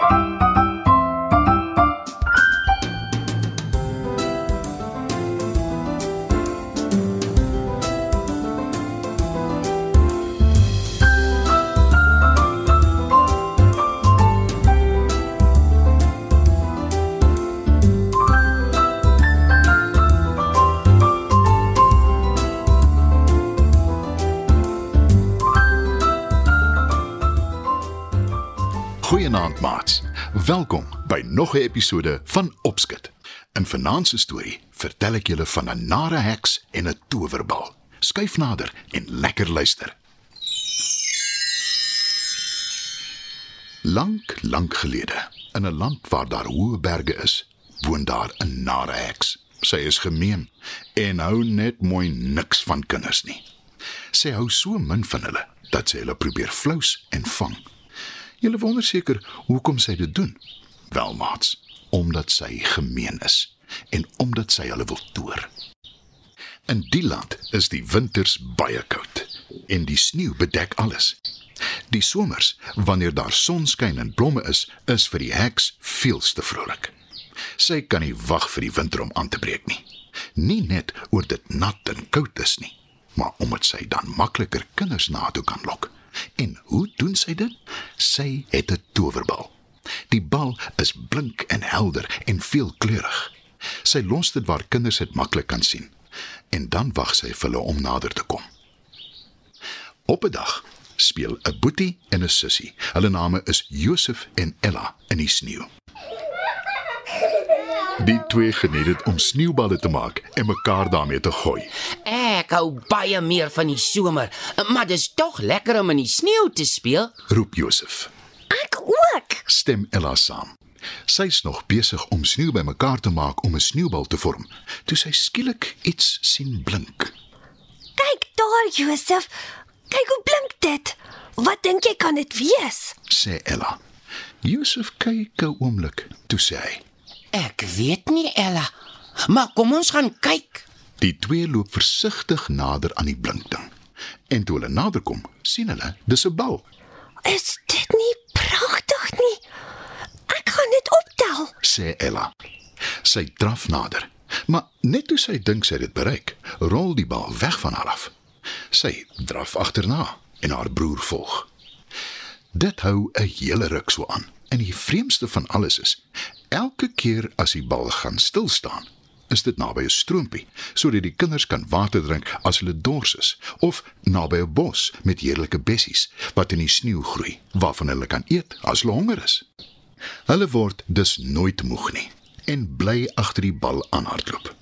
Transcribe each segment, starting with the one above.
you maats. Welkom by nog 'n episode van Opskit. In vanaand se storie vertel ek julle van 'n nare heks en 'n towerbal. Skuif nader en lekker luister. Lank, lank gelede, in 'n land waar daar hoë berge is, woon daar 'n nare heks. Sy is gemeen en hou net mooi niks van kinders nie. Sy hou so min van hulle dat sy hulle probeer flous en vang. Julle wonder seker hoekom sy dit doen. Wel maats, omdat sy gemeen is en omdat sy hulle wil toer. In die land is die winters baie koud en die sneeu bedek alles. Die somers, wanneer daar sonskyn en blomme is, is vir die heks veels te vrolik. Sy kan nie wag vir die winter om aan te breek nie. Nie net oor dit nat en koud is nie, maar omdat sy dan makliker kinders na toe kan lok. En hoe doen sy dit? Sy het 'n towerbal. Die bal is blink en helder en veelkleurig. Sy los dit waar kinders dit maklik kan sien en dan wag sy vir hulle om nader te kom. Op 'n dag speel 'n boetie en 'n sussie. Hulle name is Josef en Ella in die sneeu. Die twee geniet dit om sneeuballe te maak en mekaar daarmee te gooi. Ek hou baie meer van die somer, maar dis tog lekker om in die sneeu te speel. Roep Josef. Ek ook. Stem Ella saam. Sy's nog besig om sneeu bymekaar te maak om 'n sneeubal te vorm, toe sy skielik iets sien blink. Kyk daar, Josef. Kyk hoe blink dit. Wat dink jy kan dit wees? sê Ella. Josef kyk 'n oomblik, toe sê hy: Ek weet nie, Ella, maar kom ons gaan kyk. Die twee loop versigtig nader aan die blinkding. En toe hulle naderkom, sien hulle dis 'n bal, Is dit nie pragtig nie? Ek gaan dit optel. sê Ella. Sy draf nader, maar net toe sy dink sy het dit bereik, rol die bal weg van haar af. Sy draf agterna en haar broer volg. Dit hou 'n hele ruk so aan. En die vreemdste van alles is, elke keer as die bal gaan stil staan, is dit naby 'n stroompie, sodat die kinders kan water drink as hulle dors is, of naby 'n bos met heerlike bessies wat in die sneeu groei, waarvan hulle kan eet as hulle honger is. Hulle word dus nooit moeg nie en bly agter die bal aanhardloop.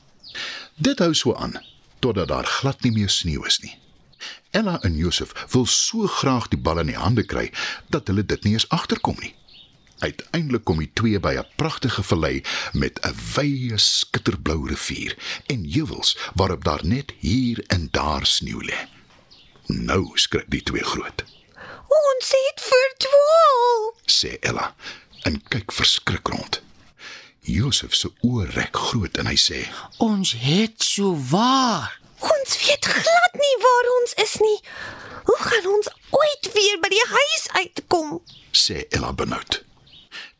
Dit hou so aan totdat daar glad nie meer sneeu is nie. Ella en Josef wil so graag die bal in die hande kry dat hulle dit nie eens agterkom nie. Uiteindelik kom die twee by 'n pragtige vallei met 'n wye skitterblou rivier en heuwels waarop daar net hier en daar sneeu lê. Nou skrik die twee groot, Ons het verdwaal. sê Ella en kyk verskrik rond. Josef se oë rek groot en hy sê: Ons het so waar. Ons weet glad nie waar ons is nie. Hoe gaan ons ooit weer by die huis uitkom? sê Ella benoud.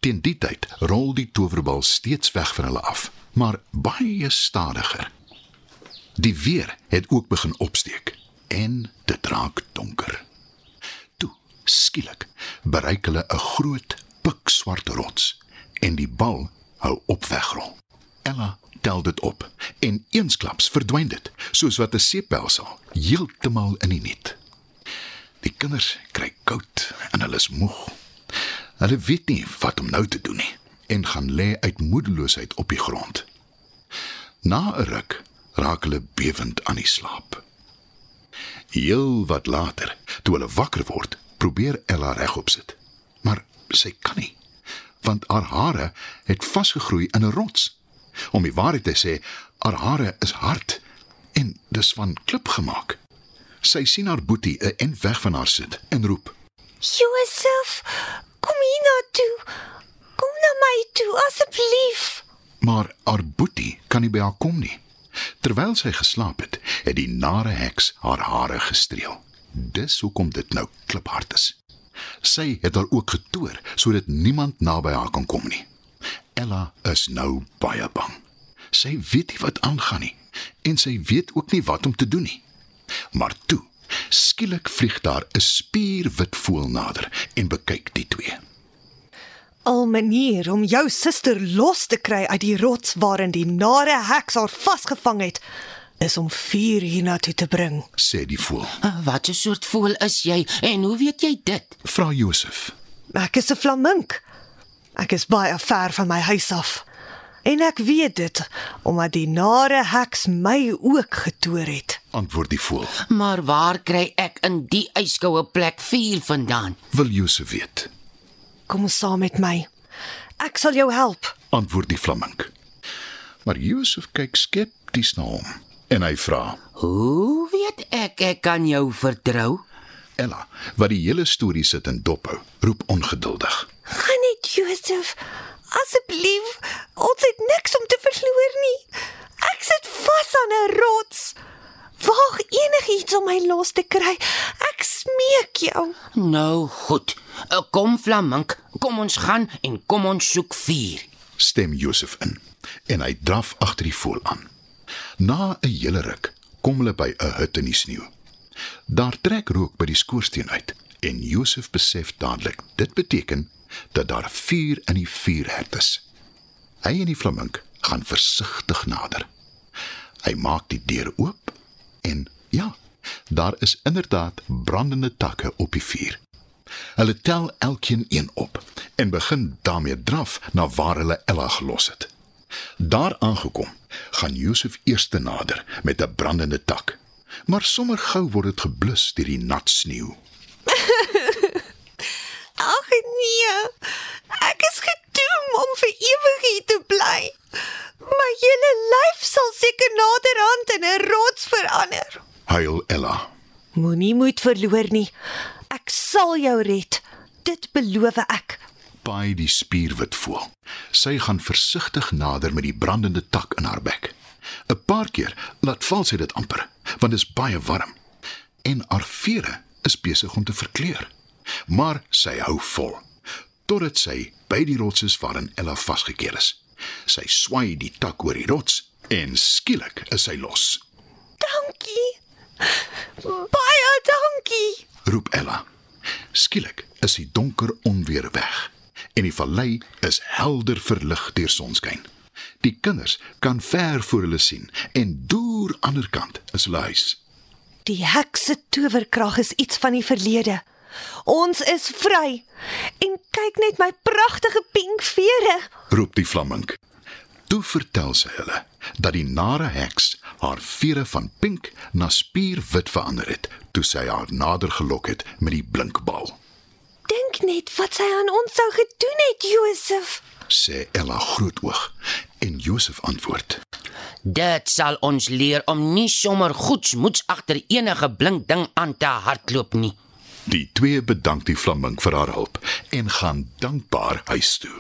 Teen die tyd rol die towerbal steeds weg van hulle af, maar baie stadiger. Die weer het ook begin opsteek en dit raak donker. Toe, skielik, bereik hulle 'n groot pikswart rots en die bal hou op wegrol. Ella tel dit op en eensklaps verdwyn dit, soos wat 'n seepelsel heeltemal in die niet. Die kinders kry koud en hulle is moeg. Hulle weet nie wat om nou te doen nie en gaan lê uit moedeloosheid op die grond. Na 'n ruk raak hulle bewend aan die slaap. Heel wat later, toe hulle wakker word, probeer Ella regop sit. Maar sy kan nie, want haar hare het vasgegroei in 'n rots. Om die waarheid te sê, haar hare is hard en dis van klip gemaak. Sy sien haar boetie 'n end weg van haar sit en roep: Josef, kom hier na toe. Kom na my toe asseblief. Maar haar boetie kan nie by haar kom nie. Terwyl sy geslaap het, het die nare heks haar hare gestreel. Dis hoekom dit nou kliphard is. Sy het haar ook getoer sodat niemand naby haar kan kom nie. Ella is nou baie bang. Sy weet nie wat aangaan nie en sy weet ook nie wat om te doen nie. Maar toe, skielik vlieg daar 'n spierwit voël nader en bekyk die twee. Al manier om jou suster los te kry uit die rots waarin die nare heks haar vasgevang het, is om vuur hiernatoe te bring. sê die voël. Wat 'n soort voël is jy en hoe weet jy dit? Vra Josef. Ek is 'n flamink. Ek is baie ver van my huis af. En ek weet dit omdat die nare heks my ook getoer het. Antwoord die voël. Maar waar kry ek in die yskoue plek vuur vandaan? Wil Josef weet. Kom saam met my. Ek sal jou help. Antwoord die flamink. Maar Josef kyk skepties na hom en hy vra: Hoe weet ek ek kan jou vertrou? Ella, wat die hele storie sit en dophou, roep ongeduldig. Gaan net Josef. Asseblief, ons het niks om te verloor nie. Ek sit vas aan 'n rots. Waag enigiets om my los te kry. Ek smeek jou. Nou goed. Eh, Kom Flamink, kom ons gaan en kom ons soek vuur. Stem Josef in en hy draf agter die voël aan. Na 'n hele ruk kom hulle by 'n hut in die sneeu. Daar trek rook by die skoorsteen uit en Josef besef dadelik dit beteken dat daar vuur in die vuurhert is. Hy en die flamink gaan versigtig nader. Hy maak die deur oop en ja, daar is inderdaad brandende takke op die vuur. Hulle tel elkeen een op en begin daarmee draf na waar hulle Ella gelos het. Daar aangekom, gaan Josef eers te nader met 'n brandende tak. Maar sommer gou word dit geblus deur die nat sneeu. Ag nee. Ek is gedoem om vir ewig hier te bly. My hele lyf sal seker naderhand in 'n rots verander. Huil Ella. Moenie moed verloor nie. Ek sal jou red. Dit beloof ek. Paai die spierwit voel. Sy gaan versigtig nader met die brandende tak in haar bek. 'n Paar keer laat val sy dit amper, want dit is baie warm. En haar vere is besig om te verkleur. Maar sy hou vol totdat sy by die rots is waarin Ella vasgekeer is. Sy swai die tak oor die rots en skielik is sy los. Dankie. Baie dankie. roep Ella. Skielik is die donker onweer weg en die vallei is helder verlig deur sonskyn. Die kinders kan ver voor hulle sien en deur ander kant is hulle huis. Die heks se towerkrag is iets van die verlede. Ons is vry. En kyk net my pragtige pink vere. roep die flamink. Toe vertel sy hulle dat die nare heks haar vere van pink na spierwit verander het toe sy haar nader gelok het met die blinkbal. Dink net wat sy aan ons sou gedoen het, Josef. sê Ella grootoog en Josef antwoord: Dit sal ons leer om nie sommer goedsmoeds agter enige blink ding aan te hardloop nie. Die twee bedank die flamink vir haar hulp en gaan dankbaar huis toe.